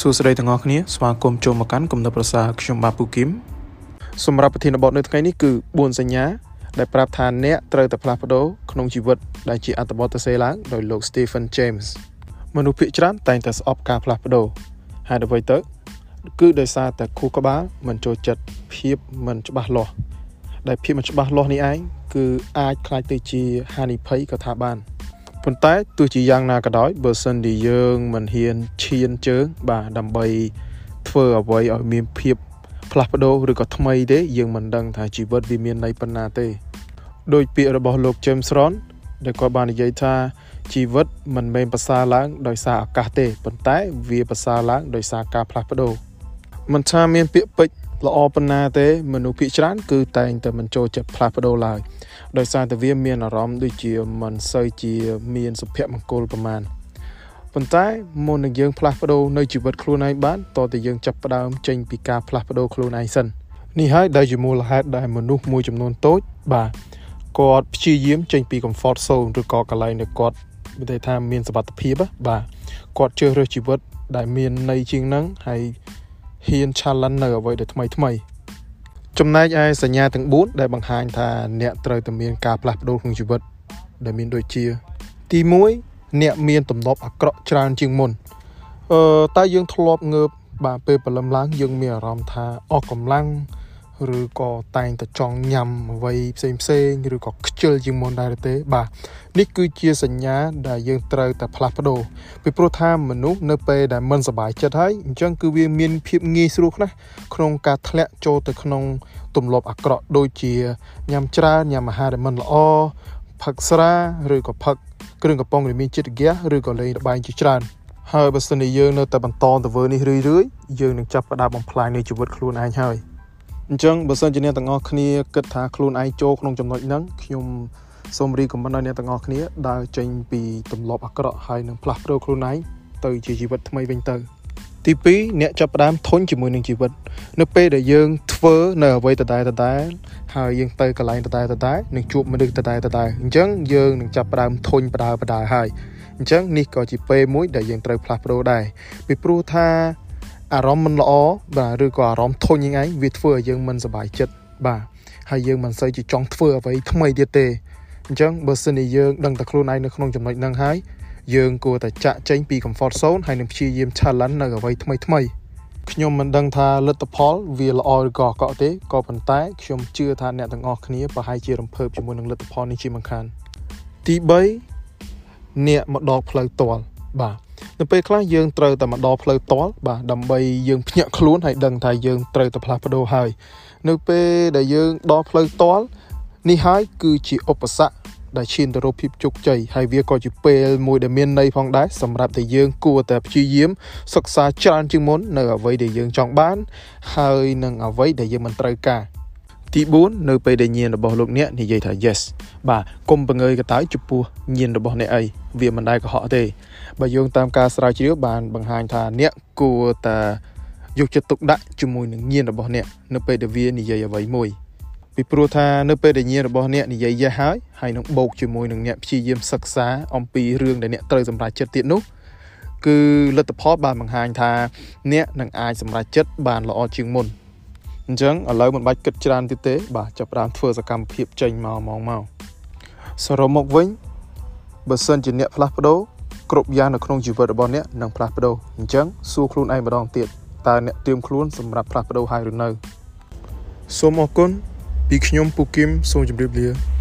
សួស្តីទាំងអស់គ្នាស្វាគមន៍ចូលមកកាន់គំនិតប្រសាខ្ញុំបាទពូគឹមសម្រាប់ប្រធានបទនៅថ្ងៃនេះគឺ4សញ្ញា ដែលប្រាប់ថាអ្នកត្រូវតែផ្លាស់ប្ដូរក្នុងជីវិតដែលជាអត្ថបទទៅសេឡើងដោយលោក Stephen James មនុស្សភាគច្រើនតែងតែស្អប់ការផ្លាស់ប្ដូរហើយអ្វីទៅ គឺដោយសារតែខួរក្បាលមិនចូលចិត្តភាពមិនច្បាស់លាស់ដែលភាពមិនច្បាស់លាស់នេះឯងគឺអាចខ្លាចទៅជាហានិភ័យក៏ថាបាន។ ប៉ុន្តែទោះជាយ៉ាងណាក៏ដោយបើសិនជាយើងមិនហ៊ានឈានជើងបាទដើម្បីធ្វើអ្វីឲ្យមានភាពផ្លាស់ប្ដូរឬក៏ថ្មីទេយើងមិនដឹងថាជីវិតវាមានន័យប៉ុណ្ណាទេដោយពាក្យរបស់លោក James Ron ដែលគាត់បាននិយាយថាជីវិតមិនមែនប្រសើរឡើងដោយសារឱកាសទេប៉ុន្តែវាប្រសើរឡើងដោយសារការផ្លាស់ប្ដូរមិនថាមានពាក្យពេចន៍ល្អប៉ុណ្ណាទេមនុស្សភាគច្រើនគឺតែងតែមិនចូលចិត្តផ្លាស់ប្ដូរឡើយ ដោយសារតែវាមានអារម្មណ៍ដូចជាមិនសូវជាមានសុភមង្គលប្រមាណប៉ុន្តែមុននឹងយើងផ្លាស់ប្ដូរនៅជីវិតខ្លួនឯងបានតើតើយើងចាប់ផ្ដើមចេញពីការផ្លាស់ប្ដូរខ្លួនឯងសិននេះហើយដែលជាមូលហេតុដែលមនុស្សមួយចំនួនតូចបាទគាត់ព្យាយាមចេញពី comfort zone ឬក៏កន្លែងដែលគាត់មានន័យថាមានសុវត្ថិភាពបាទគាត់ជ្រើសរើសជីវិតដែលមានន័យជាងហ្នឹងហើយហ៊ាន challenge នៅអ្វីដែលថ្មីថ្មី ចំណែកឯសញ្ញាទាំង4ដែលបង្ហាញថាអ្នកត្រូវតែមានការផ្លាស់ប្ដូរក្នុងជីវិត ដែលមានដូចជា ទី1អ្នកមានទំនាប់អាក្រក់ច្រើនជាងមុនអឺតែយើងធ្លាប់ងើបបាទពេលព្រលឹមឡើងយើងមានអារម្មណ៍ថាអស់កម្លាំង ឬក៏តែងតែចង់ញ៉ាំអ្វីផ្សេងផ្សេងឬក៏ខ្ជិលជាងមុនដែរទេ បាទនេះគឺជាសញ្ញាដែលយើងត្រូវតែផ្លាស់ប្ដូរពីព្រោះថាមនុស្សនៅពេលដែលមិនសប្បាយចិត្តហើយអញ្ចឹងគឺវាមានភាពងាយស្រួលខ្លះក្នុងការធ្លាក់ចូលទៅក្នុងទម្លាប់អាក្រក់ដូចជាញ៉ាំច្រើនញ៉ាំអាហារដែលមិនល្អផឹកស្រាឬក៏ផឹកគ្រឿងកំប៉ុងដែលមានជាតិហ្គាសឬក៏លេងល្បែងជាច្រើនហើយបើសិនជាយើងនៅតែបន្តទៅធ្វើនេះរឿយៗយើងនឹងចាប់ផ្ដើមបំផ្លាញនៃជីវិតខ្លួនឯងហើយ អញ្ចឹងបើសិនជាអ្នកទាំងអស់គ្នាគិតថាខ្លួនឯងចូលក្នុងចំណុចហ្នឹងខ្ញុំសូមរីកមិនដល់អ្នកទាំងអស់គ្នាដើរចេញពីទម្លាប់អាក្រក់ហើយនឹងផ្លាស់ប្ដូរខ្លួនឯងទៅជាជីវិតថ្មីវិញទៅទី2អ្នកចាប់ផ្ដើមធន់ជាមួយនឹងជីវិត នៅពេលដែលយើងធ្វើនៅអ្វីដដែលដដែលហើយយើងទៅកន្លែងដដែលដដែលនឹងជួបមនុស្សដដែលដដែលអញ្ចឹងយើងនឹងចាប់ផ្ដើមធន់បដើបដើហើយអញ្ចឹងនេះក៏ជាពេលមួយដែលយើងត្រូវផ្លាស់ប្ដូរដែរពីព្រោះថា អារម្មណ៍មិនល្អបាទឬក៏អារម្មណ៍ធុញយ៉ាងឯងវាធ្វើឲ្យយើងមិនសប្បាយចិត្តបាទហើយយើងមិនសូវជាចង់ធ្វើអ្វីថ្មីទៀតទេអញ្ចឹងបើសិនជាយើងដឹងតែខ្លួនឯងនៅក្នុងចំណុចហ្នឹងហើយយើងគួរតែចាក់ចេញពី comfort zone ហើយនឹងព្យាយាម challenge នៅអ្វីថ្មីថ្មីខ្ញុំមិនដឹងថាលទ្ធផលវាល្អឬក៏អាក្រក់ទេក៏ប៉ុន្តែខ្ញុំជឿថាអ្នកទាំងអស់គ្នាប្រហែលជារំភើបជាមួយនឹងលទ្ធផលនេះជាមិនខានទី3អ្នកមកដល់ផ្លូវតល់បាទ នៅពេលខ្លះយើងត្រូវតែមកដល់ផ្លូវតល់បាទដើម្បីយើងភ្ញាក់ខ្លួនហើយដឹងថាយើងត្រូវតែផ្លាស់ប្ដូរហើយនៅពេលដែលយើងដល់ផ្លូវតល់នេះហើយគឺជាឧបសគ្គដែលឈានទៅរកភាពជោគជ័យហើយវាក៏ជាពេលមួយដែលមានន័យផងដែរសម្រាប់តែយើងគួរតែព្យាយាមសិក្សាច្រើនជាងមុននៅអ្វីដែលយើងចង់បាន ហើយនឹងអ្វីដែលយើងមិនត្រូវការ ទី4នៅពេលដែលញៀនរបស់លោកអ្នកនិយាយថា yes បាទកុំបង្ងើយកតើចំពោះញៀនរបស់អ្នកអីវាមិនដែលកុហកទេបើយោងតាមការស្រាវជ្រាវបានបង្ហាញថាអ្នកគួរតែយកចិត្តទុកដាក់ជាមួយនឹងញៀនរបស់អ្នកនៅពេលដែលវានិយាយអ្វីមួយពីព្រោះថានៅពេលដែលញាណរបស់អ្នកនិយាយយេះហើយហើយនឹងបូកជាមួយនឹងអ្នកព្យាយាមសិក្សាអំពីរឿងដែលអ្នកត្រូវសម្រេចចិត្តទៀតនោះគឺលទ្ធផលបានបង្ហាញថា អ្នកនឹងអាចសម្រេចចិត្តបានល្អជាងមុន អញ្ចឹងឥឡូវមិនបាច់គិតច្រើនទៀតទេបាទចាប់ផ្ដើមធ្វើសកម្មភាពចេញមកមកមកសរុបមកវិញបើសិនជាអ្នកផ្លាស់ប្ដូរគ្រប់យ៉ាងនៅក្នុងជីវិតរបស់អ្នកនឹងផ្លាស់ប្ដូរអញ្ចឹងសួរខ្លួនឯងម្ដងទៀតតើអ្នកត្រៀមខ្លួនសម្រាប់ផ្លាស់ប្ដូរហើយឬនៅសូមអរគុណពីខ្ញុំពូគឹមសូមជម្រាបលា